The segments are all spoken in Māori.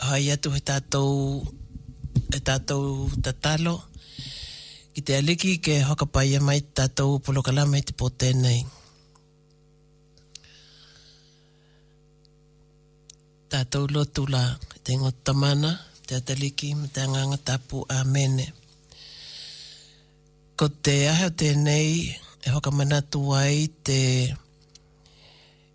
Hai atu he tātou, he tātou tatalo ki te Ariki kia whakapaia mai te tātou polokarama i te pō tēnei. Tātou lotu la, te ingoa Tamana, te Atariki, me te Anganga Tapu. Āmene. Ko te ahe o tēnei e whakamanatu ai te.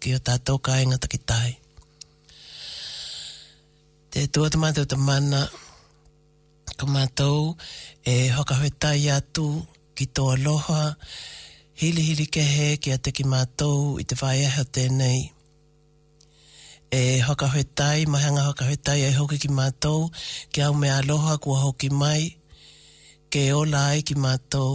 ki o tatou kainga takitahi. Te tua te matou te mana ka matou e whakawhetai atu ki to aloha hilihili kehe ki a te ki matou i te whaeahe o tenei e whakawhetai ma hanga whakawhetai ai hoki ki matou ki au mea aloha kua hoki mai ke ola ai ki matou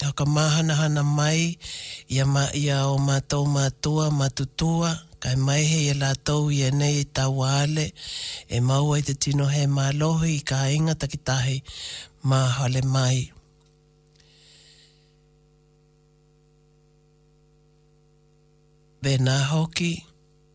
Te whakamāhanahana mai i a, i a o mātou mātua, mātutua, kai maehe i a lātou i ēnei taua ale, e mau ai te tino hē mā Lohi ka inga takitahi, mā hale mai. Wēnā hoki.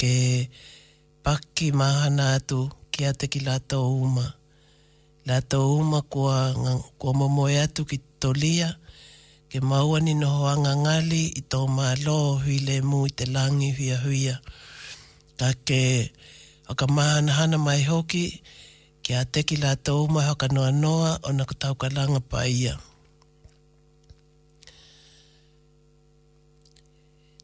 Ke paki mahana atu ki a te ki latou uma. Latou uma kua kua momoe atu ki to lia, ke mau ani noho anga ngali i to malo hui lemu i te langi huia huia. Ka ke whakamahanahana mai hoki ki a te ki latou uma e whakanoa noa ona ko tau karanga pa ia.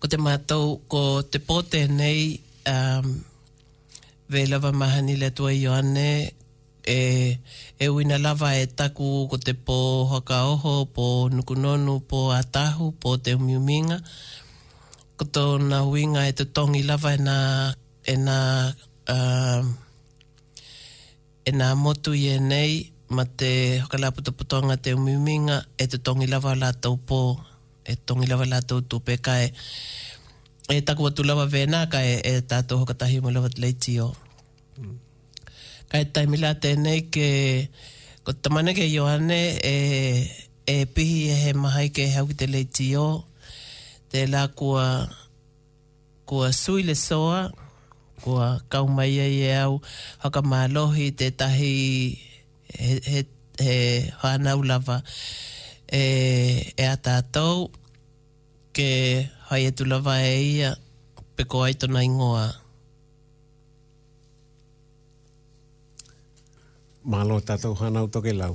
Ko te matou ko te po tenei um vei lava mahani le tua Ioane e e uina lava e taku ko te po whakaoho, po nukunonu, po atahu, po te umiuminga. Ko tona huinga e te tongi lava e na e na um. E nā motu i ēnei, ma te whakarāpotopotoanga te umiumiinga, e te tongi lawa rātou pō, e tongi lawa rātou tupe kai, e taku atu lawa wēnā kai e tātou whakatahi mo lawa leitio. Kai taimi la tēnei ke, ko te tamana ke Ioane e, e pihi e he mahai kei hau ki te leitio, tēlā kua. Ko a Suilesoa, ko a Kaumaieiau Hakamālohi tētahi he whānau lava e a tātou, ke whai atu lava e ia, peko ai tona ingoa. Malo tatou whanau tokelau.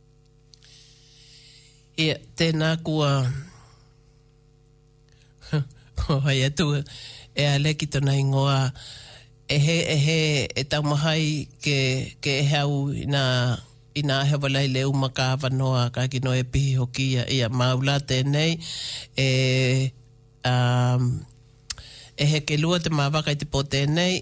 Ia, tēnā kua kua whai atu e Alec ki tona ingoa, e he, e he, e taumahai ke, ke ehe au ina, ina ahe wa laile uma ka awa noa, ka kino e pihi hoki ia, ia, māu la tēnei, e, um, e heke lua te mā waka i te po tēnei,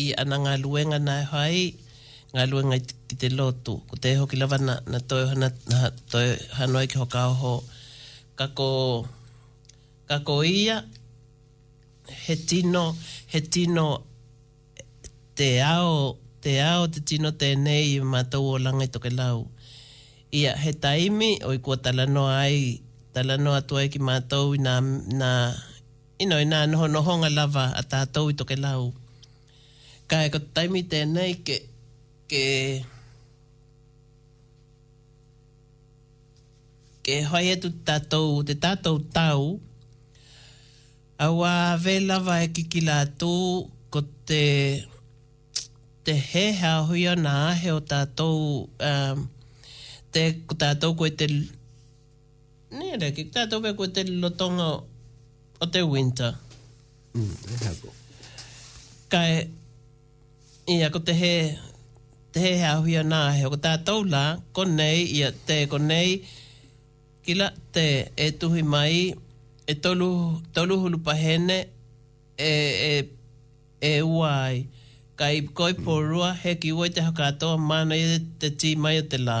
I ana ngā luenga nā whai, ngā luenga ki te lotu. Ko te hoki lawa na, na toi hana, na toi hanoi ki whakaoho. Ka ko, ka ko ia, he tino, he tino te ao, te ao te tino tēnei i mātou o Langaitokelau. Ia, he taimi, oi kua tala noa ai, tala noa atu ai ki mātou i nā, nā, You know, nā nohonohonga lava a tātou i Tokelau. Kai ko te taimi tēnei ke, ke, ke whai atu tātou, te tātou tau, aua ave lava e kikila atu, ko te, te he hāhui o nā ahe o tātou, um, te, ko tātou koe te, Nē, nē, ki tātou wea koe te lilotonga o te winter. Mm, e hea ko. Kai, ia, ko te he, te he he ahuia nā he o ko tātou la, konei, ia, te, konei, ki la, te, e tuhi mai, e tolu, tolu hulu pahene, e, e, e ua ai. Kai, koi pōrua, he kiwa i te hakatoa, māna ia te, te tī mai o te la.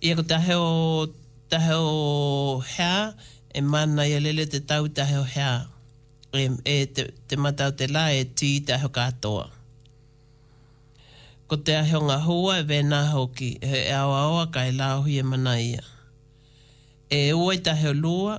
Ia ko te heo, te heo hea e mana ia lele te tau te heo hea e, e te, te mata o te la e ti te heo katoa. Ko te heo nga hua e vena hoki, he ao aoa kai la ohi e mana ia. E uai te heo lua.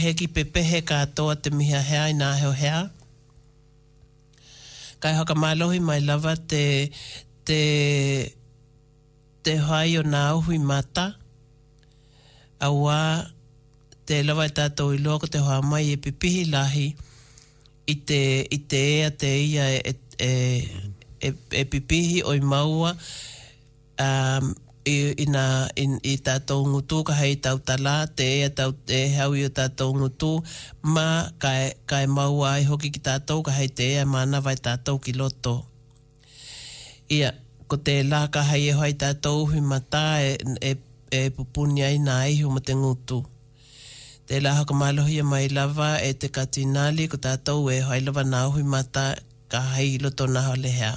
He ki pepehe katoa te mihi a hea ina ahe o hea. Kai whakamalohi mai lava te te te whai o na uhui mata. Aua, te lawa e tatou i loa ko te hoa mai e pipihi lahi i te i te ea te ia e e e pipihi oi maua Um, i, ina, i, i tatou ngutu, ka hei tauta la, te e tau, e hau i o tatou ngutu, ma, ka e, ka e maua ai hoki ki tatou, ka hei te ea mānawa e tatou ki loto. Ia, ko te la ka hei e hoa i tatou uwhi mata e, e, e pupuni ai na ihu mo te ngutu. Te la whakamalohia mai lawa e te katinali, ko tatou e hoa i lawa na uwhi mata, ka hei i loto na hole hea.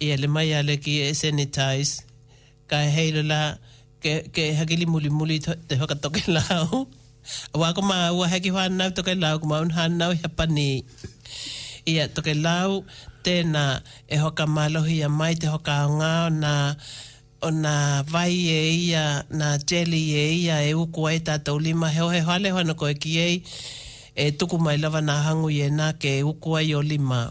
Ia le mai ale ki e sanitize ka heilo la ke hakili mulimuli te whakatokelau. Wa ko maua haki whanau tokelau ko maun hanau he pani. Ia tokelau tena e whakamalohia mai te whakaonga ona ona vai e ia na jelly e ia e uku ai tatou lima he ohe whale whana koe kiei e tuku mai lava na hangui e na ke uku ai o lima.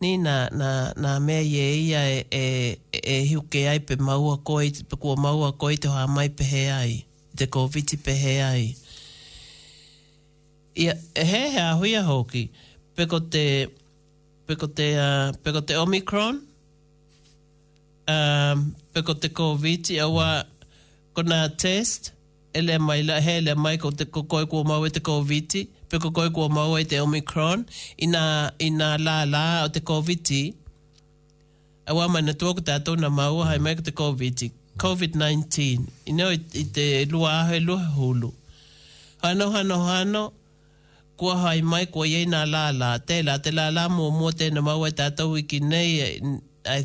Nina, Na, na mea i e ia e, e, e hiuke ai pe maua koe i te, kua maua koe i te hāmai pehe ai, i te kōwhiti pehe ai ia, he, he āhuia hōki, pe ko te, pe ko te, a, pe ko te Omicron, a, pe ko te kōwhiti, aua, Ko nā Test, Ele mai la, he ele mai ko te kokoi kua mau e te Kōwhiti, pe kokoi kua mau ai te Omicron, i nā, i nā la la o te Kōwhiti, a wā mai na tua ko tātou na māua hai mai ko te Kōwhiti, Covid nineteen, i neo i te lua aho e lua hulu. Hano, hano, hano, kua hai mai kua iei nā la la, tēla te la la mua mua tēna mau ai tātou wiki nei, I,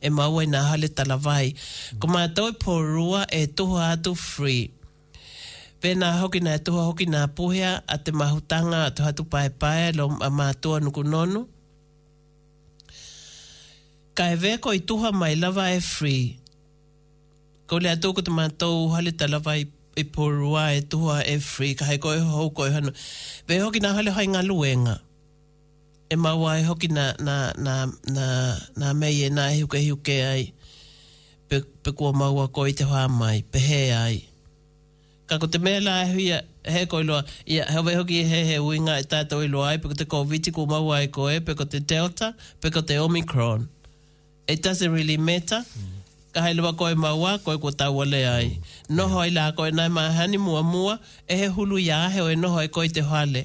e mau ai nā Hale Tarawai. Ko mātou po rua e toha atu free. Pēnā hoki nā e toha hoki nā Puhea a te Mahutanga a Te Whatupaepae lo a mātua nuku nonu. Ka hevea ko i toha mai lawa e free. Ko le atou ko te mātou Hale Tarawai i po rua e toha e free ka hai koe hou koe hanu. Vei hoki nā Hale hai ngā luenga. E mau ai hoki nā, nā, nā, nā, nā mei e nāehukehuke ai, pe, pe kua mau a koe i te whā mai, pe hē ai. Ka ko te mea la e hui a, he koi loa, ia, heoi hoki e he, he uinga e tātou i loa ai, pe ko te Kōviti kua mau ai koe, pe ko te Delta, pe ko te Omicron. It doesn't really matter, ka hai loa koe mau wā koe kua tauale ai. Noho ai la koe nai māhani mua mua, e he hulu i a heoi noho ai koe i te whale.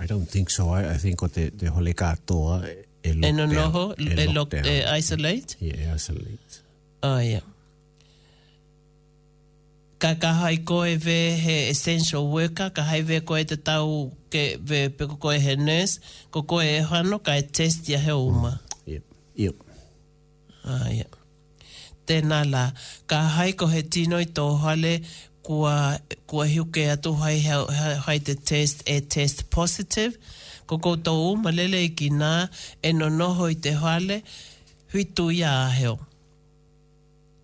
I don't think so. I, I think ko te, te hole katoa e lockdown. E nonoho, e, e, lock, lockdown. e isolate. Yeah, e isolate. Oh, yeah. Ka kahai koe ve he essential worker, ka hai ve koe te tau ke ve peko koe he nurse, ko koe e whano ka e test ia he uma. Mm, yep, yep. Tēnā la, ka hai ko he tino i tō hale, kua, kua hiuke atu hai, hai te test e test positive, ko koutou uma leleiki nā, e nonoho i te hale, whitu i a aheo.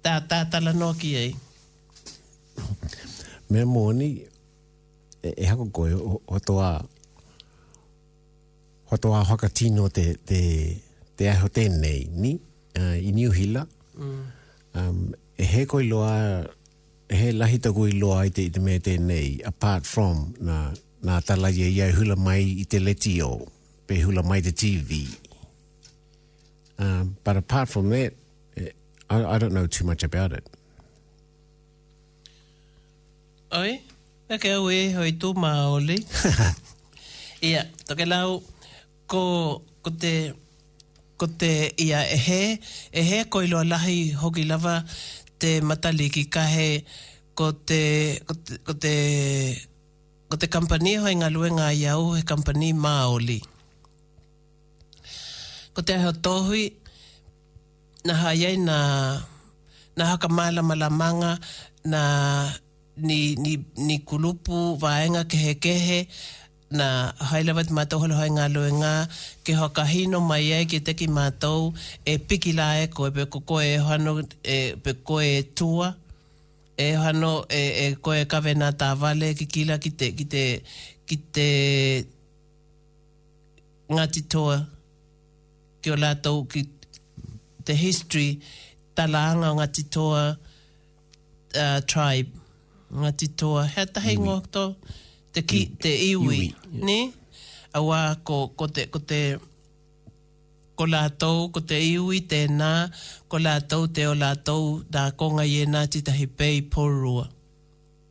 Te Atatara nōki ei. Mea moni, e hako koe, hotoa, hotoa whakatino te, te, te aho tēnei, ni, uh, i New Hila, mm. um, e he koi loa, e he lahi taku i loa i te, i te mea tēnei, apart from, na, na tala ia ia e hula mai i te leti o, pe hula mai te TV. Um, but apart from that, Eh, I, I don't know too much about it. Oi, ake au e iho i tō māoli. ia, toke lau, ko, ko te, ko te, ia, e he, e he koiloa lahi hoki lava te matali ki kahe, ko te, ko te, ko te, ko te company e whai ngā luenga ai au, he company māoli. Ko te Aho Tōhui, Na hai ai na na hakamālamalamanga, na ni ni ni kurupu vaenga kehekehe, na hai rawa te mātou halo hai ngā loe ngā ke whakahino mai ai ki te ki mātou e piki la e koe pe ko koe e whano e pe koe e tua e whano e e koe e kawe nā tā wale ki kila ki te ki te ki te Ngati Toa. ki a ratou ki te history ta raanga Ngati Toa tribe Ngati Toa he atahi ingoa to te ki te iwi ne awa ko ko te ko te ko ratou ko te iwi tena ko ratou te o ratou ra ko ngai ena titahi pei porua.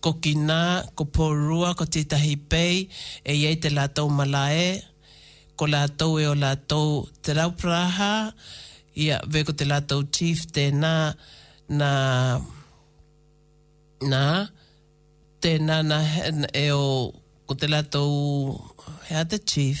Ko Kina, ko Paul Rua ko tetahi pei e iei te latou malae, ko latou e o latou te Rauparaha ia ve ko te latou Chief tena na na tena na e o ko te latou he aha te Chief?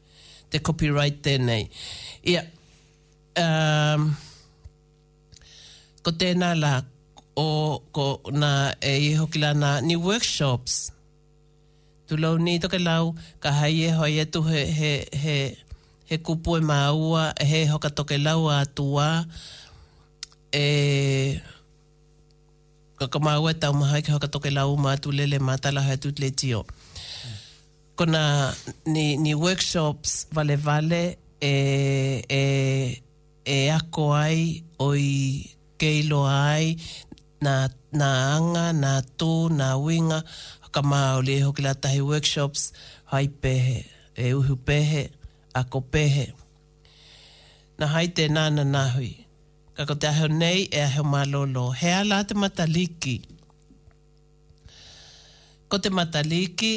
te copyright tēnei. Ia, umm, ko tēnā la, o, ko, nā, e ia hoki la nā, ni workshops, tu lou nī tokelau, ka hai e hoi atu he, he, he, he kupu e māua, he hoka tokelau a Tuā, e, Ka ka māua taumaha ki Whakatoke la u mātu lele mā tala hai tutele tio. Ko na ni ni workshops vale vale e e e ako ai o i kei loa ai na na anga, na tu, na winga ka maoli e hoki la tahi workshops hai pehe e uhu pehe, ako pehe. Na hai tena na nahui. Ka ko te ahau nei e ahau malolo. He aha la te mata liki? Ko te mata liki,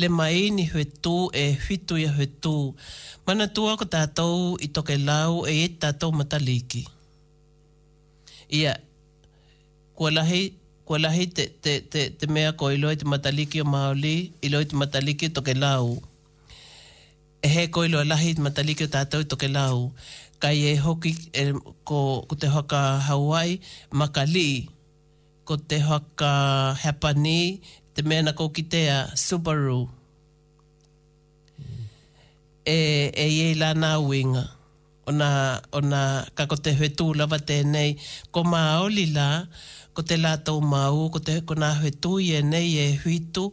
le maini hue tu e whitu ia hue tu. Manatua ko tatou i tokelau e ia tatou mata liki. Ia, kua lahi, kua lahi te, te, te, te mea ko ilo i te mata liki o Maoli, ilo i te mata liki o Tokelau. He koilo lahi matariki o tatou tokelau, kai e hoki ko te whaka Hawaii maka Lee, ko te whaka Hapanee te mea na ko kitea Subaru e e iei la na uinga. Ona ona ka ko te whetuu lava tenei, ko Maaoli la, ko te la tou Mauu ko te ko na whetuu ienei e whitu,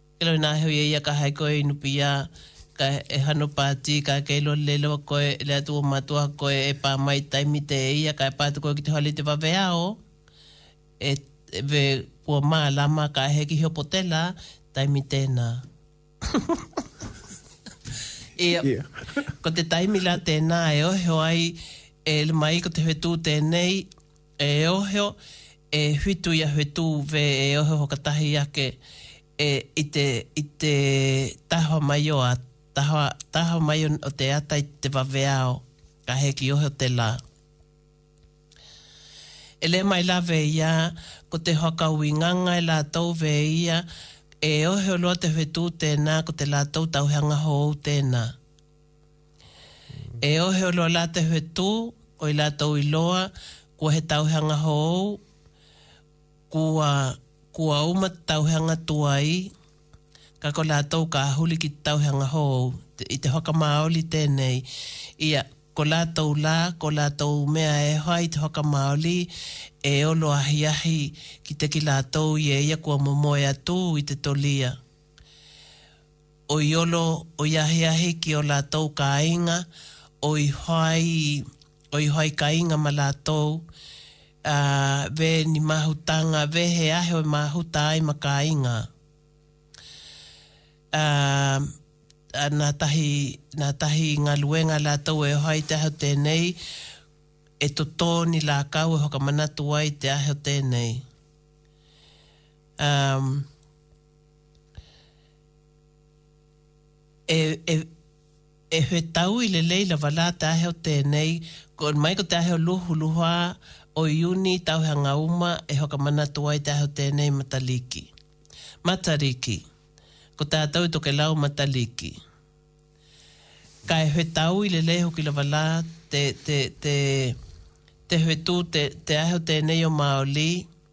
Kilo na hau ia ia ka hai koe i nupu ia ka e hano pati ka kei lo le lo koe le atu o matua koe e pa mai tai mite e ia ka e patu koe ki te hale te waweao e ve kua ma lama ka he ki hiopotela tai mite na ia ko te taimi la tena e ohio ai e le mai ko te whetu tenei. E ohio, e whitu ia whetū whē e ohio katahi ake e i te i te taha mai o a taha taha mai o o te ata i te waweao ka he ki ohio te la. E le mai la whē ia ko te whakau i ngangae la tou whē ia e ohio loa te whetū tēnā ko te la tou tauhanga hōu tēnā. E ohe ono latou he to, koi latou i loa, kua he tauhanga hou, kua, kua uma te tauhanga tua i, ka ko latou ka huli ki te tauhanga hou, i te whakamaoli tenei, ia, ko latou la, ko latou mea e whai te whakamaoli, e ono ahiahi ki te ki latou i e ia kua momoe atu i te tolia. oi olo, oi aheahe ki o latou kainga, oi whai, oi whai kainga ma latou, a, ve ni mahutanga, ve he ahe oi mahuta ai ma kainga. A, a na tahi, na tahi i nga luenga latou e whai te ahe o tenei, e totō ni lakau e whakamanatu ai te ahe o tenei. A. e whe tau i lelei la wala te ahe o tenei, mai ko te ahe o Luhuluha, o Iuni, Tauhe nga Uma, e whakamanatu ai te ahe o tenei Mataliki. Matariki. Ko tatou i Tokelau Mataliki. Ka e whe tau i lelei hoki la wala te, te, te, te whe tu te, te ahe o tenei o Maoli,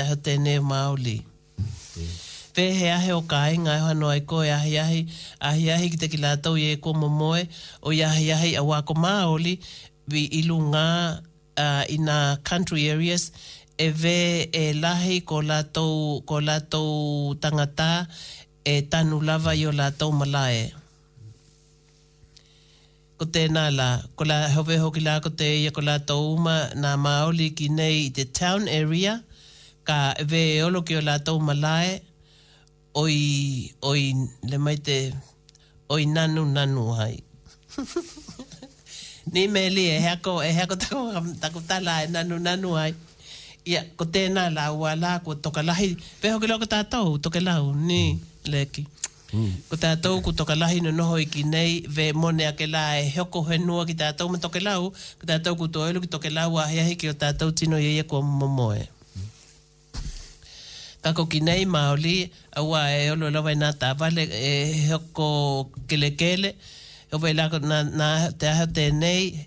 Aha tenei maoli? Pee he ahe o ka ainga e whano ai koe ahiahi, ahiahi ki te ki latou i e ko momoe, o i ahiahi a wa ko maoli, wi i lu nga a i na country areas, e ve e lahi ko latou ko latou tangata e tanu lava i o latou malae. Ko tēnā la, ko la Hove hoki la ko te ia ko la to uma na Maoli ki nei i te town area, ka ve e olo ki o la tou malae, oi, oi, le mai te, oi nanu, nanu ai. Ni me li, e hea ko, e hea ko taku, taku tala e nanu, nanu ai. Ia, ko tēnā la ua la kua tokalahi, ve hoki loa ko tatou, tokelau, ni, le ki. Ko tātou, ko Tokalahi no noho i ki nei, ve mone ake la e hoko whenua ki tātou ma Tokelau, ko tātou ko Toelu ki Tokelau ahiahi ki o tātou tino ia ia kua momo e. Ka ko ki nei Maoli, aua e olo lawa i nā tāwale e hoko kelekele, he wai la na, na te aha tēnei,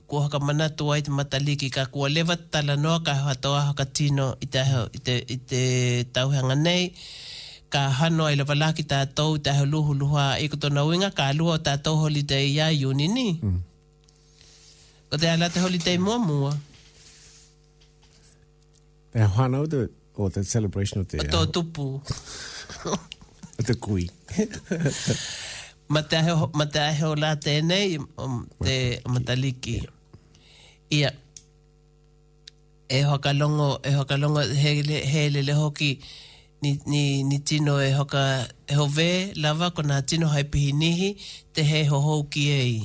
Kua whakamanatu ai te Matariki, ka kua lewa te tala noa, ka hoatoa haka tino i te aho i te i te tauhanga nei, ka hano ai lawa la ki tatou i te aho luhuluha i koto na uinga ka lua o tatou holidei ia Iuni ni. Ko te ala te holidei mua mua. Te whana o te, o te celebration o te... O tō tupu. o te kui. ma te ahe o la tēnei, te Matariki. Ia, e whakalongo, e whakalongo, he, he lele hoki, ni, ni, ni tino e whaka, e hove lava, ko nā tino hai pihi nihi, te hei hohou ki ei.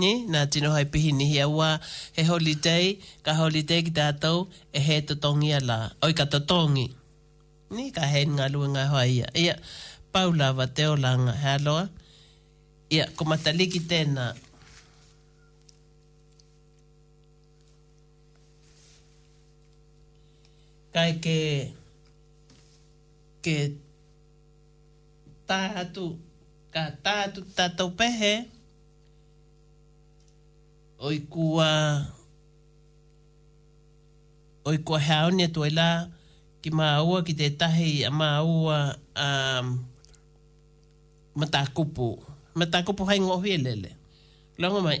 Nē, nā, tino hai pihi nei hea wā, he holiday, ka holiday ki tātou, e hē totongia lā. Oi, ka totongi. Nē, ka hand ngā luenga e hoa i a, ia, pau lava te ola anga, he aloha. Ia, ko Matariki tēnā. Ka eke, ke, Tā atu, ka tā atu ki tātou pehe, oi kua, oi kua haone toi la ki māua ki tētahi a māua a Matakupu. Matakupu hai ngohi e lele. Longo mai.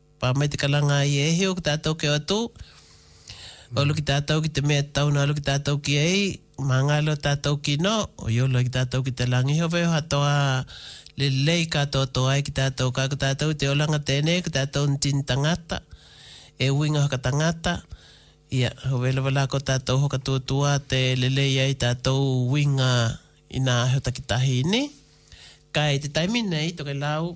Pā mai te karanga i e Heo ki tātou kei wato. Olu ki tātou ki te mea e tauna olu ki tātou ki ei. Mā ngā alo tātou kino, o i olu ai ki tātou ki te langi. Heova e hoa toa lelei ka toto ai ki tātou ka ko tātou te olanga tēnei ko tātou ntin tangata, e uinga hoka tangata. Ia, Heova e lawa la ko tātou hoka tuatua te lelei ai tātou uinga ina aho takitahi, ne. Kai te taimi nei, toke lau.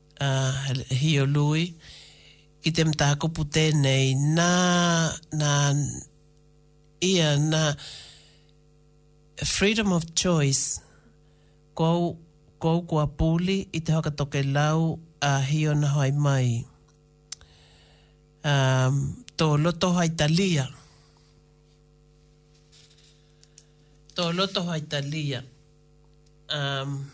a Hiolui, ki te mta kupu tenei, na, na ia, na freedom of choice, ko au, ko au kua puli i te whakatoke lau a Hio na whai mai, um, to loto hai ta lia, to loto hai ta lia, um.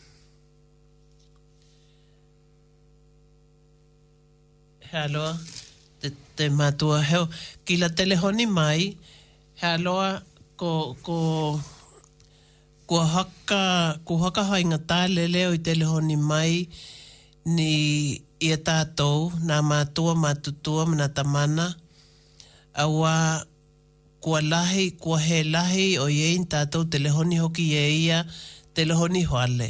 He aloha te matua heo. Ki la telehoni mai, he aloha ko ko kua haka kua whakahae nga tale leo i telehoni mai ni i a tatou na matua matutua mana tamana awa kua lahi kua he lahi o iei tatou telehoni hoki e ia telehoni whale.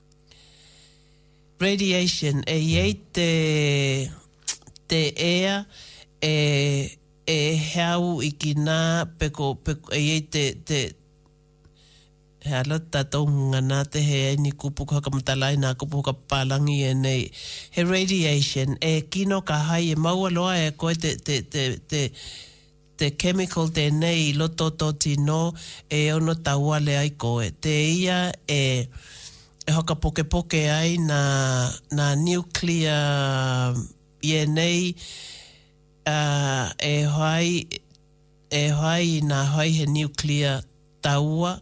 Radiation, e iei te te ea e e heau iki nā peko peko e iei te te he ala tātou ngana te he ēni kupu ka whakamatalai nā kupu whakapālangi ēnei he radiation e kino ka hai e maua loa e koe te te te te te chemical tenei i loto to tino e ono tauale ai koe, te ia e e whakapokepoke ai na na nuclear ienei a e whai e whai i na whai he nuclear taua.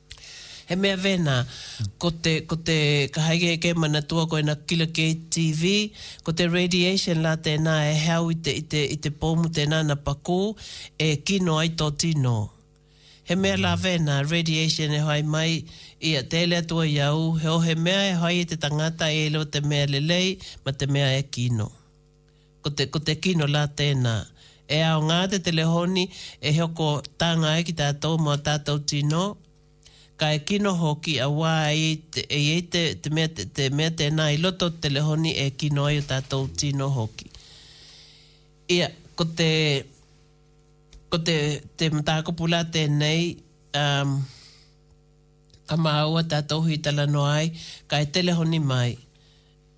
He mea wena, ko te, ko te, ka haere kei Manatoa koe na kila kei TV, ko te radiation la tena e heau i te, i te, i te pomu tena na pakoo e kino ai to tino. He mea la wena, radiation e hae mai i a tele atua i a u, he ohe mea e hae i te tangata e ilo te mea lelei ma te mea e kino. Ko te, ko te kino la tēnā. E ao ngā te telehōni e hoko tānga ai ki tātou mō tātou tīnō. Ka e kino hōki a wā i, i ei te, te mea, te, te mea tēnā i loto te telehōni e kino ai o tātou tīnō hōki. Ia, ko te, ko te, te matākupu la tēnei, um, ka māua tātou huitala noa ai, ka e telehōni mai.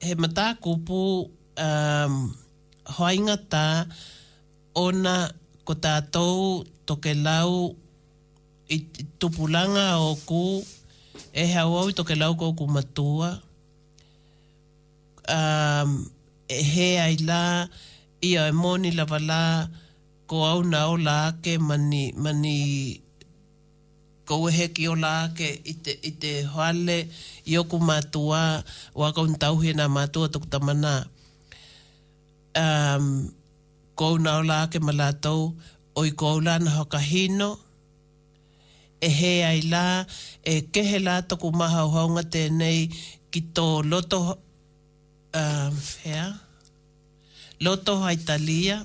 He mataakopo, ā, hoainga tā, ōna ko tā tōu Tokelau i tupuranga ōku, e hau au i Tokelau ko ōku matua, ā, e hē ai lā, ia e mōni lava lā, ko au nā ola ake mani, mani. Ka wehe ki ona ake i te, i te whale, i oku matua, wa kou ntauhe na matua toku tama na, um, kou nao la ake ma latou, o i kou la na whakahino, e he ai la, e kehe la toku mahauhaunga tenei ki to loto, um, hea? Loto Haitalia.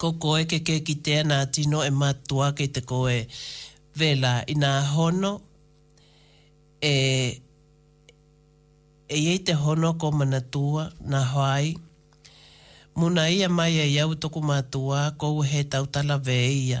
Ko koe ke kē kitea nā tino e matua kei te koe Vela inā hono e E iei te hono ko Manatua nā whāi Muna ia mai e iau toku matua kou he tautala vē ia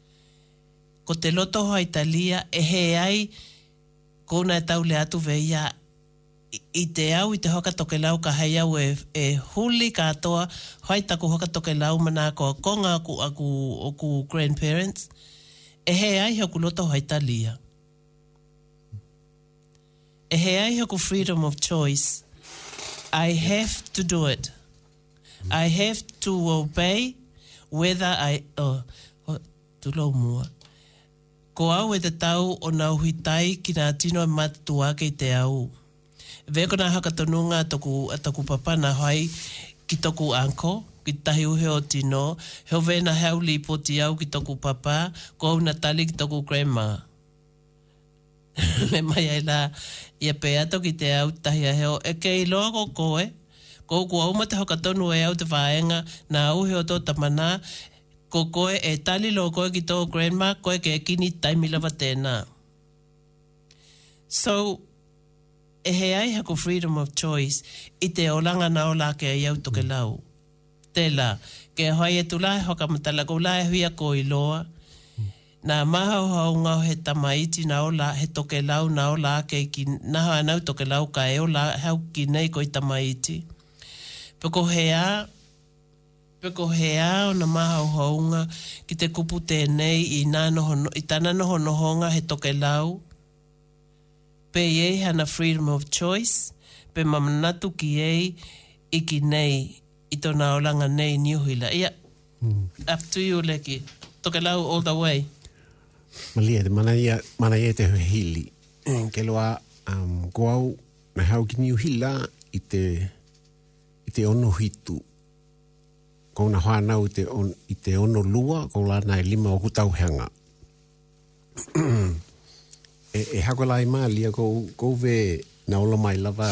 Ko te loto hoa i Talia e hē ai kōna e taule atu whē ia i te au i te hoa ka tokelau ka hei au e huli katoa whai taku hoa ka tokelau manakoa ko nga aku oku grand parents e hē ai hoku loto hoa i Talia e hē ai hoku freedom of choice I have to do it. I have to obey whether I, oh, oh, too long mua. Ko au e te tau o nga uhi tai ki nga tino e matatu ake i te au. Vekona haka tonu nga toku, a toku papa na whai ki toku uncle, ki tetahi uhe o tino, he ove na hauli i poti au ki toku papa, ko au na tali ki toku grandma. Me mai ai la ia peeato ki te au tahi a Heo, E kei loa ko koe, kou kua umatahaka tonu e au te whaenga, na au Heo to tama na, ko koe e talilo koe ki tou grandma, koe ke kini taimi lava tena. So, e he aiha ko freedom of choice i te olanga nao la kea iau tokelau. Tela, kea whai atu la he whakamatala, kou la e huia ko i loa, Na Mahaohao ngao he tama iti na ola he Tokelau na ola ake ki naha anau Tokelau ka e ola hau ki nei koi tama iti. Pekohea Pekohea ona Mahaohaounga ki te kupu tenei i na noho i tana nohonohonga he Tokelau pe iei hana freedom of choice pe mamnatuki ei i ki nei I tona oranga nei New Huila. Ia. Up to you Leki. Tokelau all the way. Malia te mana ia, mana ia te Huili. Ke loa um, ko au, me hau ki New Hila i te, i te ono hitu. Ko na whanau i te, on, i te ono lua, ko la nai lima o kutau hanga. e, e hakola i malia ko, ko ve na ola mai lava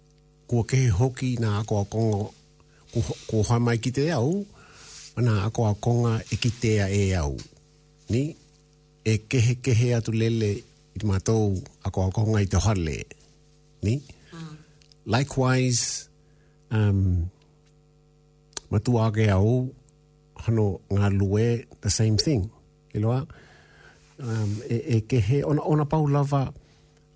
Kua kehe hoki nā ako akonga kōha mai ki te au, nā ako akonga e kitea e au. Ni, e kehekehe atu lele i matou ako akonga i te hale. Ni? Mm. Likewise, um, matua ake au, hano ngā lue, the same thing. Iloa, um, e, e kehe, ona, ona pau lava,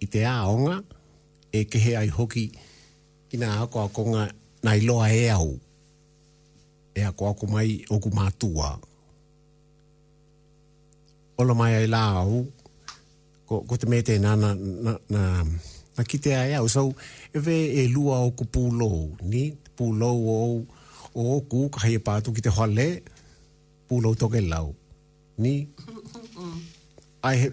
i te aonga, e kehe ai hoki ki nā akoakonga nai loa e au, e akoako mai oku mātua. Ola mai ai la au, ko, ko te me tēnā na, na, na, na kite ai au. So, e wē e lua o ku pūlou, ni? Pūlou o, o oku, ka hei e pā atu ki te hale, pūlou toke lau, ni? Ai, he,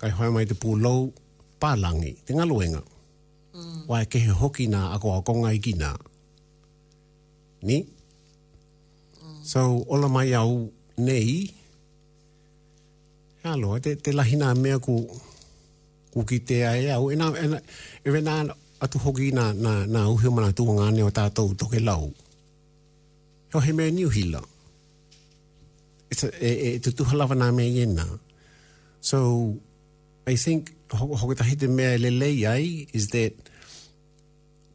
Kai whai mai te pulou, palangi, te ngaloenga. Wae kehe hoki na ako akonga iki na. Ni? So, ola mai au nei, hea loa, te, te lahi nā mea ku, ku ki te ai e au, e nā, e nā, e wena atu hoki nā, nā, nā uhi o mana tū ngāne o tātou toke lau. Heo he mea niuhi la. it's a, e, e tutuha lava nā mea i e nā. So, I think, hoki tahi te mea e lelei ai, is that,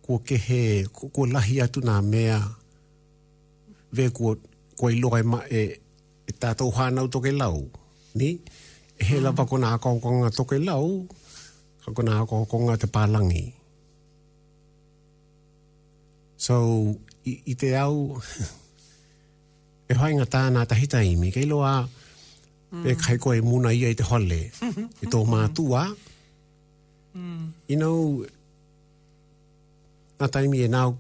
kua ke he, kua lahi atu nā mea, vē kua, kua i loa e, ma, e, e tātou hānau toke lau, ni? E he lava mm. kona akaokonga toke lau, ka kona akaokonga te pālangi. So, i, i te au, E whai ngā tāna tahi taimi, kei loa mm. e kai koe muna ia i te hole, i tō mātua. Mm. You know, nā taimi e nāu,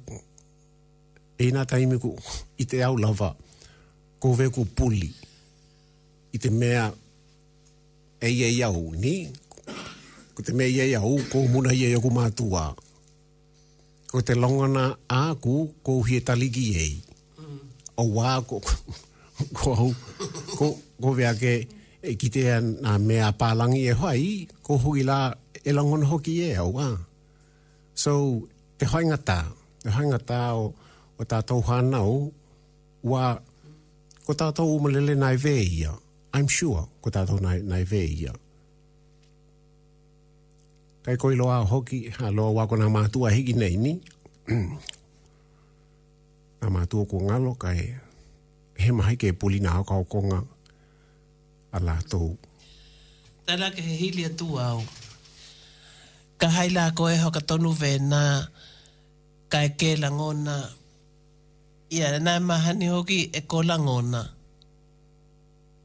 e nā taimi ku, i te au lava, ko veku puli, i te mea, e ia i au, ni? Ko te mea ia i au, ko muna ia i aku mātua. Ko te longona āku ko Uhietaligi ei. Auā, ko, ko au, ko, ko mea ke e kitea nā mea a Pālangi e whai, ko hoki la e longona hoki e au, ā. So, te whainga tā, te whainga tā o, o tātou whānau, wā, ko tātou umalele nai vē ia. I'm sure, ko tātou nai, nai vē ia. Kai koiloa hoki a lo wa kona matua hiki nei ni. Na matua ko ngalo kai he mahi ke puli na haka o konga a la tou. Tara ke he hili a tu ao. Ka hai la ko e haka tonu ve na ka e ke la ngona. Ia na e mahani hoki e ko la ngona.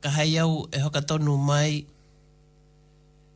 Ka hai au e haka tonu mai.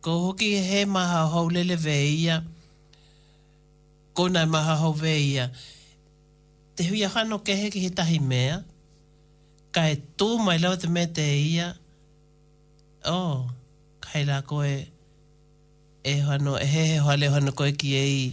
Ko hoki he maha hou lelewe ia, konei maha houwe ia. Te hui a Hano ke heke he tahi mea, ka e to mai lawa te mea te ia, oh, kai la koe e Hano, he he hoa le Hano koe ki e i.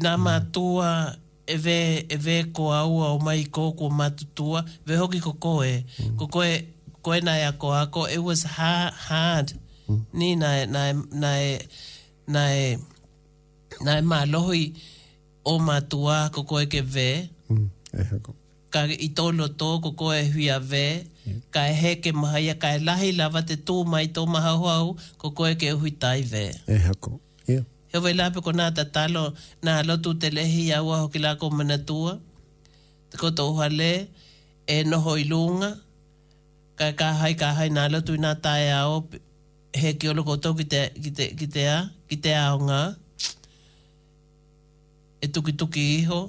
Nā mātua, ewe, ewe, ko aua o Maiko, ko Matutua, ewe hoki ko koe, ko koe, koe nae ako ako, it was ha, hard, ni, nae, nae, nae, nae, nae mālohi o mātua, ko koe ke we, E heko. ka, i tō roto, ko koe huia we, ka he ke mahaia, ka he lahi lava te tū mai tō mahauhau, ko koe ke uhi tai we. E heko. Heoi la pe kona tatalo na lotu te lehi ia ua hoki la ko Manatua, te kotouha le, e noho i lunga, kai ka hai ka hai na lotu i na taeao he kiolo kotou ki te ki te ki te a ki te ao nga e tukituki iho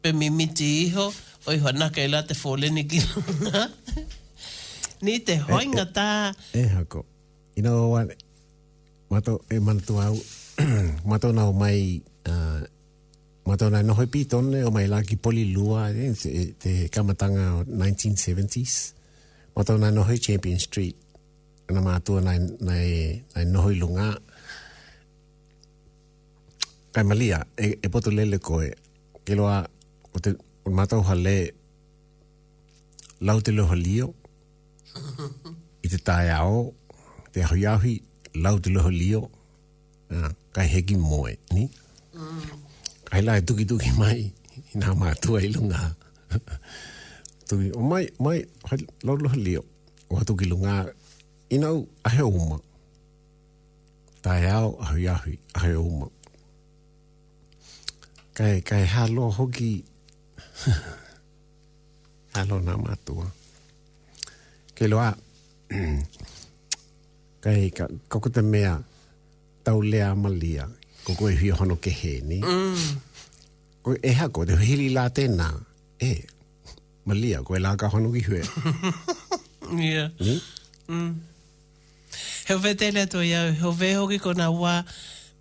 pe mimiti iho oi whanake la te foleni ki lunga ni te hoinga ta. E hako. Ina o Matou e Manatua au matou nao mai matou na noho pi tone o mai la ki poli lua te kamatanga 1970s matou na noho champion street na matou na na na noho lunga kai malia e, e poto lele koe ke loa o te o matou hale lau te loho lio i te taiao, te ahuiahui, lau te loho lio, uh, kai heki moe, ni? Mm. Kai lai tuki tuki mai, i nā mātua i lunga. tuki, o mai, mai, hai, lau loho lio, o hatu ki lunga, i nau, ahe o uma. Taiao, ahuiahui, ahe o uma. Kai, kai halo hoki, Hello nā mātua. Kei loa, kei ka, ka ko te mea, tau lea malia, ko koe hui hono ke he, ni? Mm. Ko e ha ko te hili la tēnā, e, malia, koe lā ka hono ki hue. yeah. Ni? Mm. He whetele to iau, he whehoki kona wā,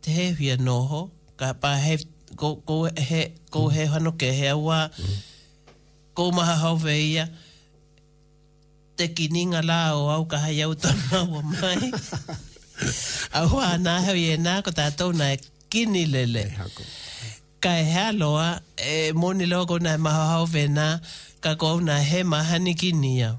Te heuhi anō ho, ka behave, ko, ko, he, ko he whanoke, he awa, ko maha hove ia, te kininga la o au ka hai au tonu awa mai. Awa ana ahau i ena ko ta tona e kini lele. Ka e hea loa, e moni loa kona e maha hove na, ka ko au na he mahani kini ia.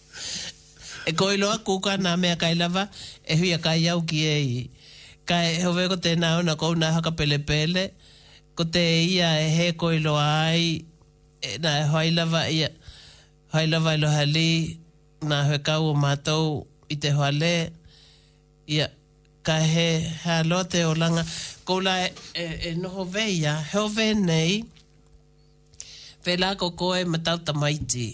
E koi loa kuka na mea kai lava, e huia kai au ki e i. Ka e Ihowē ko tēnā au na kou nā hakapelepele, ko te ia e hē koi loa ai, na e whai lava ia, whai lava i Lohelī, nā hoe kau o matou i te hoa lē, ia, ka he hea loa te olanga, kou la e noho ve ia, Heove nei, Vela ko koe matau tamaiti.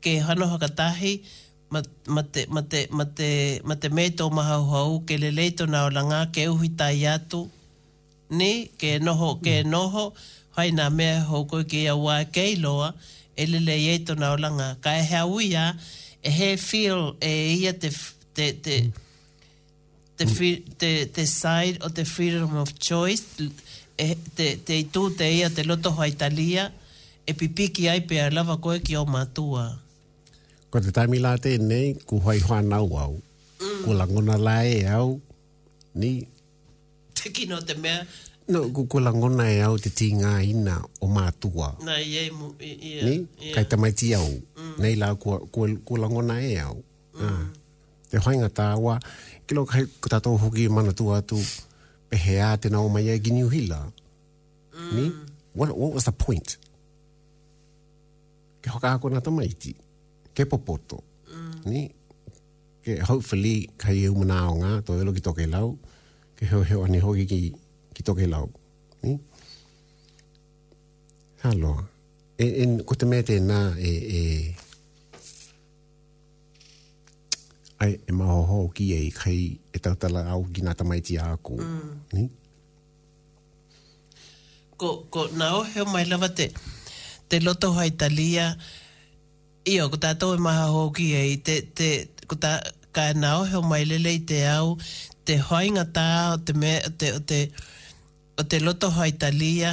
Ke hano whakatahi, ma, ma te, ma te, ma te, ma te me tō mahauhau, ke lelei tona oranga, ke uhi taia atu, nē, ke noho, ke noho, whai nā mea e hou koe ki ia wā e kei loa, e lelei ai tona oranga. Ka ēhea uia, e he feel e ia te, te, te, te free, te, te side o te freedom of choice, e, te, te i tū te ia te loto hai talia, e pipiki ai pea lava koe ki o matua. Ko te taimi la tēnei, ko whai whanau au, mm. ko langona la e au, ni. Te kino te mea. No, ko, ko langona e au te tīngā ina o mātua. Nā, iei mu, ia. Ni, yeah. kai tamaiti au. Mm. Nei la, ko, ko, ko langona e au. Ah, te whainga tāua, ki lo kai ko tātou hoki e mana tu atu, pe he a te nao mai ai ki New Hila. Mm. Ni? What, what was the point? Ke whakaako na tamaiti, ke popoto, mm. ni? Ke hopefully kai e umana o ngā, to elo ki toke lau, ke heo heo ane hoki ki, ki toke lau. Ni? Hello. E, e, ko te mea tēnā, e, e, Ai, e maho hoki e kai e tautala au ki nga tamaiti a aku. Ni? Ko, ko, nao, heo mai lava te, te loto hai talia. Io, ko tatou e maha hoki ai, te, te, ko ta, ka nao heo mai lele i te au, te hoainga ta o te mea, o te, o te, o te loto hai talia,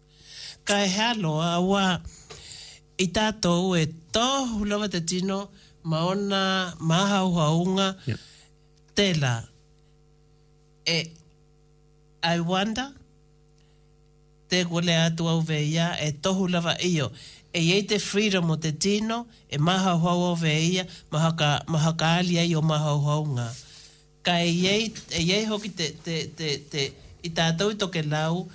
Kai hea noa a wa i tatou e tohu lava te tino ma ona mahauhaunga tela e I wonder te kule atu au ve ia e tohu lava io e iei te freedom o te tino e mahauhau au ve ia mahaka mahaka ali ai o mahauhaunga kai iei e iei hoki te te te te i tatou i toke lau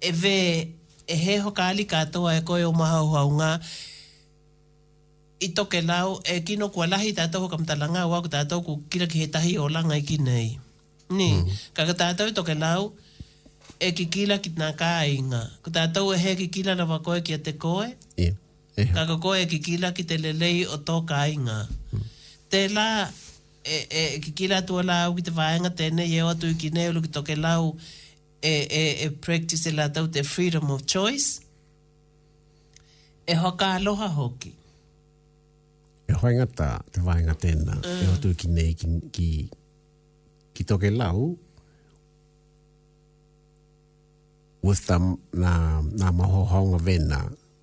Ewe, E he whakaari katoa e koe o Mahauhaunga, i Tokelau, e kino kua rahi tatou whakamataranga o aku tatou ko kira ki he tahi o ranga iki nei. Ni, ka ka tatou i Tokelau, e kikira ki na kainga. Ko tatou e he kikira rawa koe ki a te koe, Ia, e hau. ka ka koe e kikira ki te lelei o to kainga. Tera, E, e, e kikī la atu ala au ki te whāinga tēnei i au atu i Kineulu ki Tokelau e, e, e practice e lātou te freedom of choice, e whakaaloha hoki. E whainga ta te whainga tēnā e au atu i Kinei ki, ki, ki Tokelau with the, nā, nā mahohaonga vena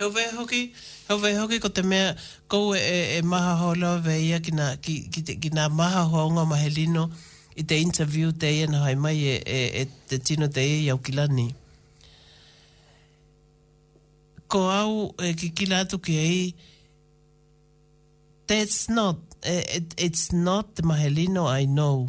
Heoi hoki, heoi hoki ko te mea, koua e, e maha hoa loa e ia ki na, ki, ki te, ki na maha hoa o nga mahi lino, i te interview te ia na hai mai e, e, e te tino te ia i Aukilani. Ko au e kikila atu ki a i, That's not, it, it's not te mahi lino I know.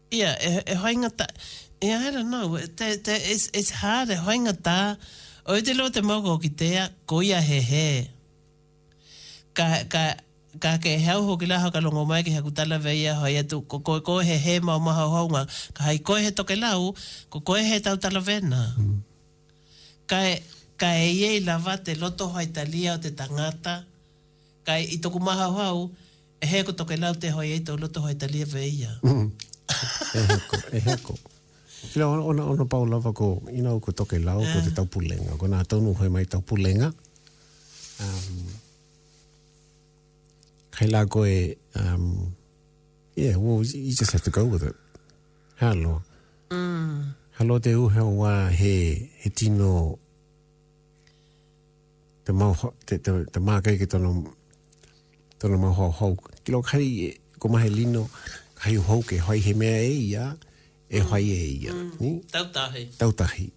Ia, e hoinga ta, ia, I don't know, te, te, it's, it's hard, e hoinga ta, oi te leo te moko ki te ia, ko ia he he. Ka, ka, ka ake e he au hoki la, ka longo mai ki haku talave ia, hoi atu, ko koe, koe he he mao maha hounga, ka hai koe he tokelau, ko koe he tau talave na. Ka, ka e iei lava te loto hoi ta lia o te tangata, ka i toku maha hou, E heko to ke laute hoi e to loto hoi ta lieve e ia. Mm. E heko, e heko. Kira ona, ona, ona pau lava ko, you know, ko toke lao, yeah. ko te taupulenga. Ko nā tonu hoi mai taupulenga. Um, hei lā koe, um, yeah, well, you just have to go with it. Hello. Mm. Hello te uhe wā he, he tino te mauha, te, te, te mākei ki tana, tana mauha hau. Ki lo kai, e, ko mahe lino, kai o hau ke hai he mea e ia, e mm. hai e ia. Mm. Ni? Tautahi. Tautahi.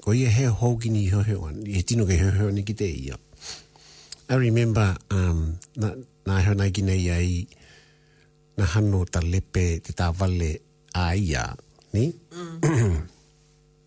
Ko ia he hau ki ni hoheo an, he tino ke hoheo ni ki te ia. I remember, um, na, na heo nai ki nei ai, na hano ta lepe te ta vale a ia. Ni? Mm.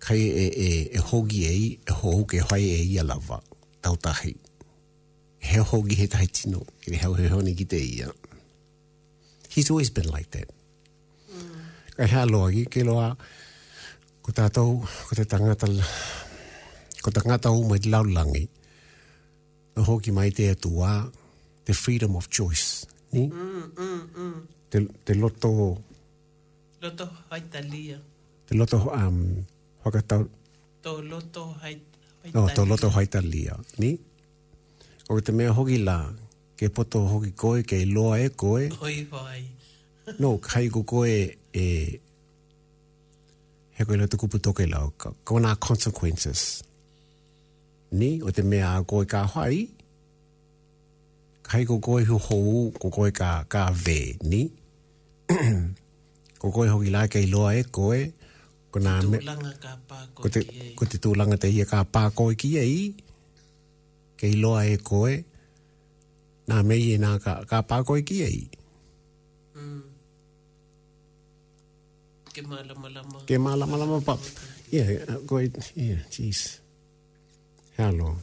Kai e e e hogi e i e hohu ke whai e ia lava, tau tahi. He hogi he tahi tino, i re hau he honi ki te ia. He's always been like that. Mm. Kai hea loa ki, ke loa, ko tātou, ko te tangata, ko te tangata o mai laulangi, no hoki mai te atua, the freedom of choice, ni? Mm, mm, mm. Te, te loto, Loto Haitalia. Te loto, um, whakatau. To loto hai, haitalia. Oh, to loto haitalia, ni? Ko te mea hoki la, ke poto hoki koe, ke loa e koe. Hoi vai. no, kai ko koe e, he koe la te kupu toke la, ka, ko nā consequences. Ni, o te mea a koe ka whai, Hei ko koe hu hou, ko koe ka, ka vē, ni? ko koe hoki la kei loa e koe, ko nā me... Ko te, ko te tūlanga te ia ka pā koe ki ia i, kei loa e koe, nā me ia nā ka, ka pā koe ki ia i. Mm. Ke mālamalama. Ke mālamalama pa, yeah, koe, yeah, geez. How long?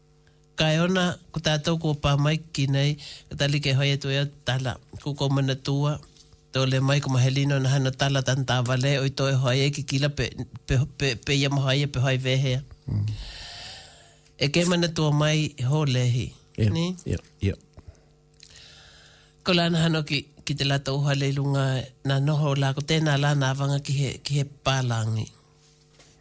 Kai ona, ko tatou kua pa mai ki nei, ko ta like whai atu ea te tala, ko kou mana tua, tole mai ko Mahelina ona hana tala tana tawale, oi toi whai e ki kila pe, pe, pe, pe ia mo haia pe whai vehea. E ke mana tua mai e holehi, Ia, ni? ia, ia. Ko la na hano ki, ki te la tau hale ilunga, na noho la, ko tena la na avanga ki he, ki he palangi.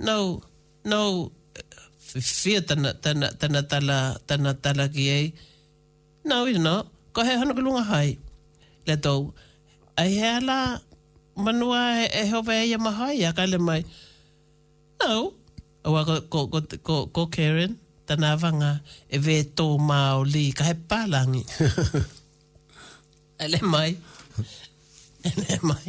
No, no, whiwhia tana, tana, tana tala, tana tala ki ei. No, he's not. Ko hea hono ki runga hai? Le tou, Ai hea la manua e hove ai a Mahaia? Ka le mai, No, awa ko, ko, ko, ko, ko Karen, tana wanga, e ve to mao li, ka he palangi. Ka le mai, ka le mai.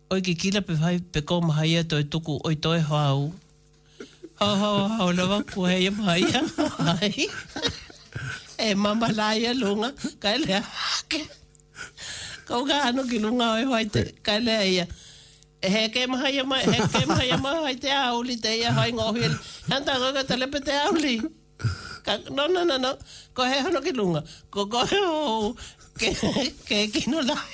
Oi ke kila pe whai pe kau maha ia toi tuku oi toi whau Hau hau a hau lawa kua hei a maha ia hai E mama la ia lunga kai lea ke Kau ka anu ki lunga oi whai te kai lea ia E he ke maha ia maha he ke maha ia maha hai te a uli te ia hai ngohi ele Hanta kau ka telepe te a uli Ka no no no no Ko he hono ki lunga Ko ko he ho ke ke kino lai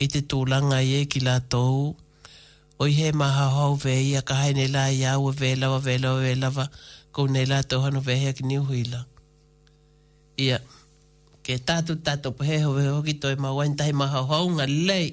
I te tūlangai e ki latou, Oi hē mā hauhau vē ia ka hae nei la i a ua vē lawa, vē lawa, vē lawa, kou nei latou hano vē hea ki Niu Huila. Ia, Kē tātou tātou pa hē hauhau hoki toi mā wain tahi mā hauhau nga lei.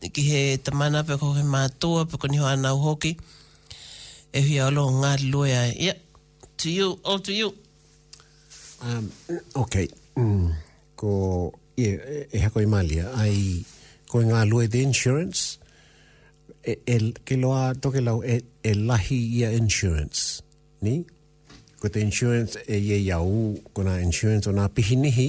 ki he tamana pe ko he mātua pe ko niho anau hoki e whia alo ngari loe ai ia to you all to you Um, ok, mm, ko, yeah, e, e hako i malia, ai, ko i ngā lue the insurance, e, e, ke loa toke lau, e, e lahi ia insurance, ni? Ko te insurance e ia ia u, ko nā insurance o nā pihinihi,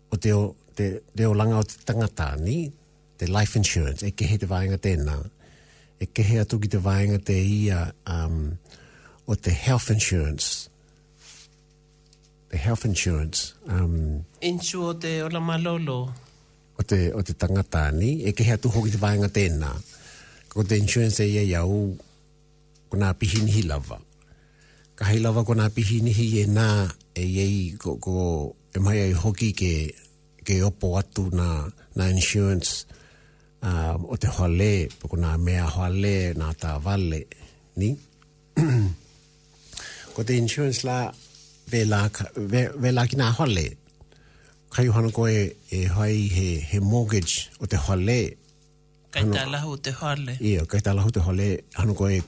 o te, te reoranga o te tangata, ni? Te life insurance, e kehe te wāenga tēnā. E kehe atu ki te wāenga te ia um, o te health insurance. The health insurance. Um, Insu o te ora malolo. O te, o te tangata, ni? E kehe atu hoki te wāenga tēnā. Ko te insurance e ia iau, ko nā pihinihi lava. Ka hei lava ko nā pihinihi e nā, e iei, ko, ko, e mai ai hoki ke, ke opo atu nā, nā insurance, ā, o te hoa lē, ko nā mea hoa lē, nā tā vale, ni? ko te insurance lā, vēlā, ka, vē, vēlā ki nā hoa lē. Kai uhana koe e whai he, he mortgage o te hoa lē, Kai tā Lahu te hale. Ia, kai tā Lahu te hale. Ano koe e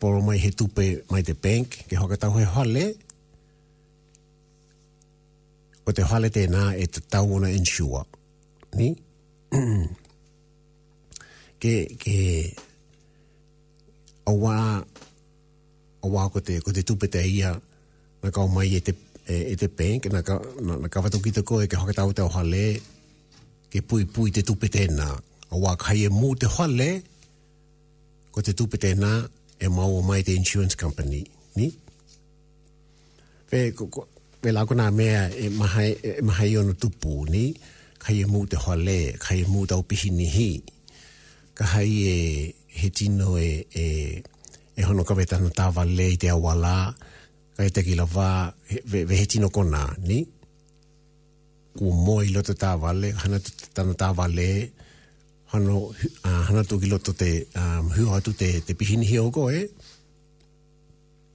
poro mai he tupe mai te bank, kia whakatau he hale, ko te hale tēnā e te tau ona insure. Ni? ke, ke, awa, o waho ko te, ko te tupete he iha, na ka mai e te, e, te bank, na ka, na, na ka watu ki te koe, ke whakatau te oha le, ke pui pui te tupete na, o waho kai e mu te oha le, ko te tupete na, e maua mai te insurance company, ni? Whē, ko, ko, me la kona mea e maha, e maha i ono tupu, ni? Ka hai e mū te hoa lē, ka hai e mū tau pihini hī. Ka hai e, he tino e, e, e hono kawe tana tāwal lē i te awa lā, ka e taki lava, he, wē he tino kona, ni? Ko moe i loto tāwal lē, hana tu tana tāwal lē, hano, uh, hana tu ki loto te, um, hua atu te, te pihini hī o koe,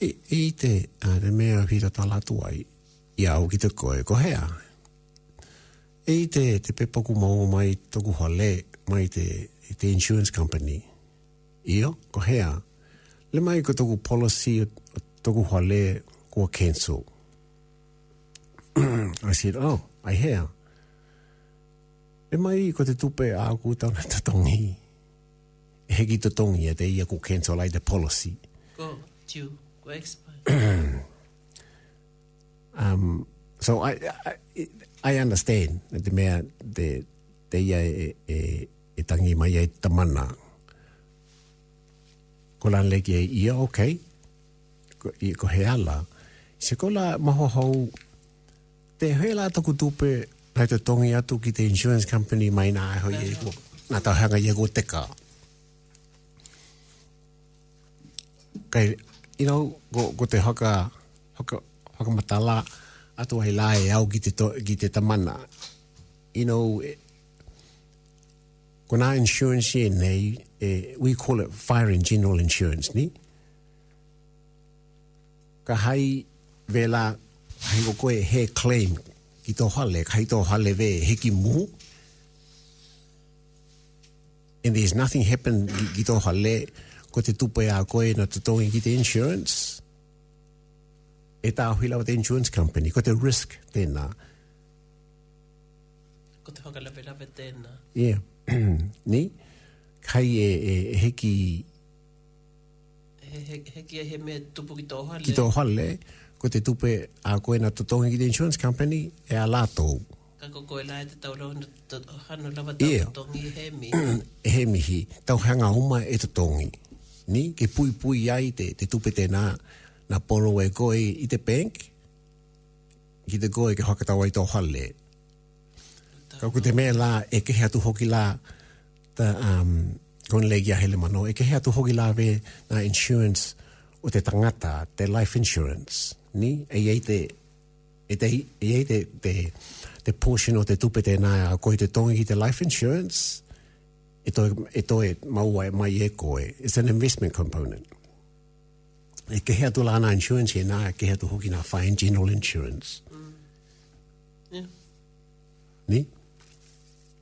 I te mea a Whira Talatuai i a au ki te koe, ko hea? I te pepa ku maunga mai toku hale, mai te insurance company. Io, ko hea? Le mai ko toku policy o toku hale kua cancel. I said, oh, I hea? Le mai ko te tupe a aku tau na tatongi. E hiki te tongi e te ia ko cancel ai te policy. Ko tiu, ko expire. um, so I, I, I understand te mea te, te ia e, e, e tangi mai ai te mana. Ko lan leki e ia, ok. Ko, ko he ala. Se ko la maho hou, Te hē la taku tupe me te tongi atu ki te insurance company mai nā e hoi ai ko nā tau hanga ia ko teka. Kei, you know, ko, ko te haka, haka, hakamata la atu ai la e au ki te, to, ki te tamana. You know, e, ko nā insurance e nei, e, we call it fire and general insurance, ni? Ka hai vela hai ko koe he claim ki to hale, ka hai to hale ve hiki mu, and there's nothing happen ki to hale, ko te tupe a koe na te tongi ki te insurance, e tahui lawa te insurance company, ko te risk tena. Ko te whakarawerawe tena. Yeah, ni? Kai e, e, e hiki, ki tō hale, ko te tupe, a koe na Te Tōngi ki te Insurance Company, e a lātou. Ka koko e la e te tau rau hano lava tau Te Tōngi, he mihi. He mihi, tau hanga oma e Te Tōngi. Ni, ke pui pui ai te tupe tēnā, na Poro e koe i te bank, ki te koe ke whakatau ai tō hale. Kau ko te mea la, e kehe atu hoki la, The, um, Konelegia Helemano, e kehe atu hoki lawe nga insurance o te tangata, te life insurance, ni? E iei te, e te, e iei te, te, te portion o te tupe tēnā, koe te tongi ki te life insurance, e toi, e toi maua e mai e koe. It's an investment component. E kehe atu lāna insurance e nā, e kehe atu hoki nā whae general insurance. Mm. Yeah. Ni?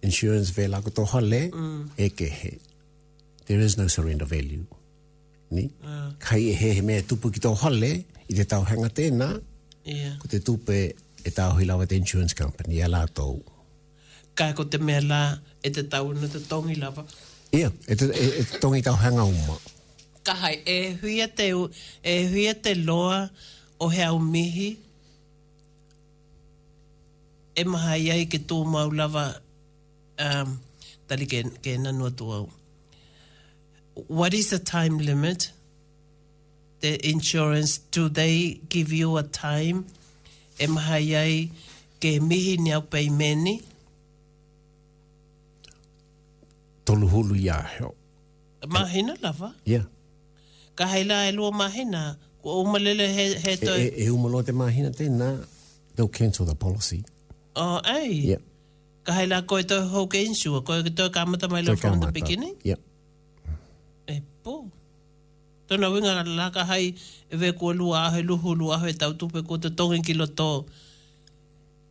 Insurance vela ko to hale mm. e ke he. There is no surrender value. Ni? Uh. Kai e he he mea tupu ki to hale i te tau hanga tēnā. Yeah. Ko te tupe e tāhui lawa te insurance company e la tōu. Ka ko te mea la e te tau na te tongi lawa. Ia, yeah, e, te, e, e te tongi tau hanga uma. Ka hai, e huia te, e huia te loa o hea o mihi. E maha i ai ke to mau lava um tari ke ke nanua to au. What is the time limit the insurance do they give you a time e maha i ai ke mihi ni au pei me ni. Tolu hulu ia heo. A Mahina rawa? Ia. Ka hei la e Lua Mahina, kua uma lele he, he E, tau. e, e uma loa te Mahina tēnā, they'll cancel the policy. Oh, ei. Ia. Ka hei la koe tau hou ke insua, koe ke tau ka mata mai la Toi from the kāmata. beginning. Ia. E po. Tona winga la ka hai e ve ko lua aho e luhu lua aho e tau tupe ko te tongi ki loto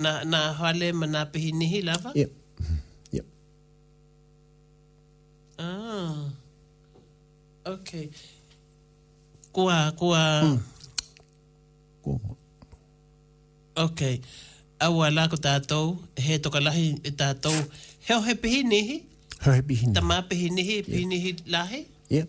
Na na hale ma na pihi nihi lava. Yep. Yep. Ah. Okay. Kua kua. Mm. Ko. Okay. Awa la ko tatou he tokalahi e tatou he he pihi nihi. He he pihi nihi. Tama pihi nihi, pihi nihi lahi. Yep.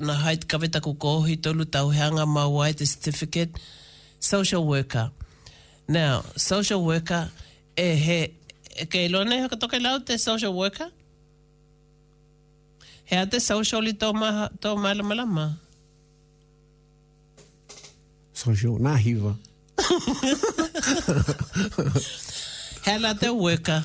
Na Hyde Kaweta ko Koohi tolu tau he anga mau ai te certificate social worker now social worker e he kei loa nei haka toke lau te social worker he a te social i to malamalama. Social na hiva. He a la te worker.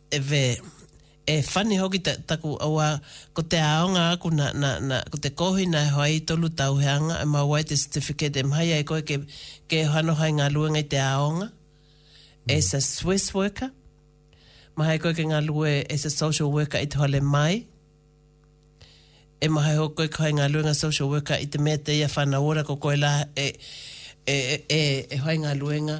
Ewe, e funny hoki ta, taku aua, ko te aonga aku na, na, na, ko te kōhina e hoa i tolu tau he anga, e mau wai te certificate e mhai ai koe ke, ke whanoha i nga luenga i te aonga, as a Swiss worker, mahai koe ke nga lue as a social worker i te hole mai, e mahai hoki koe ke hoa i nga luenga social worker i te mea te ia whana ora ko koe la e, e, e, e hoa i nga luenga,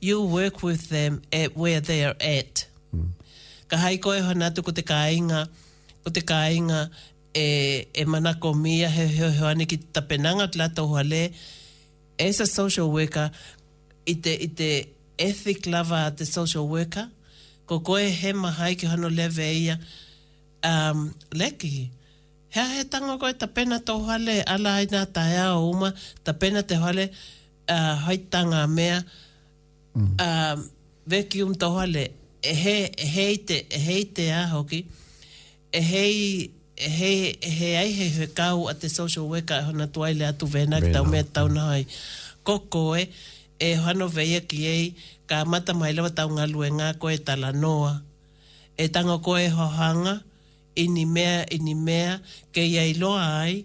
You work with them at where they are at. Ka hai koe hona atu ko te kāinga, ko te kāinga e, e manako mīa he heoheo ane ki te tapenanga ki rātou hoa lē, as a social worker, i te, i te ethic lava a te social worker, ko koe he mahai ki hono leave e ia, um, lackey. He ahetanga koe, tapena tō hoa lē, ala ai nā taea o uma, tapena te hoa lē, hai tā ngā mea, vacuum tohale, he i te aha hoki, he ai he kāo a te social worker e hono atu ai le atu wēnā ki tau mea te tau noa ai. Ko koe, e hono wēia ki ei, ka mata mai lava tau ngā luengā koe e tala noa. E tango koe e hohanga, ini mea, ini mea, kei ai loa ai,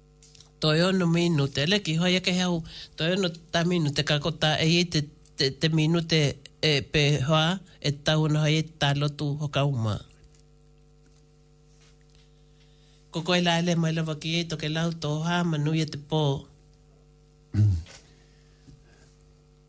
Toiono minute, le kihoi ake he aho toiono ta minute ka kota e ia te te minute e pe hoa e tau ana hoi e te ta lotu hokauma. Ko koe la le mai lava ki ia i toke lau to ha manu ia te po.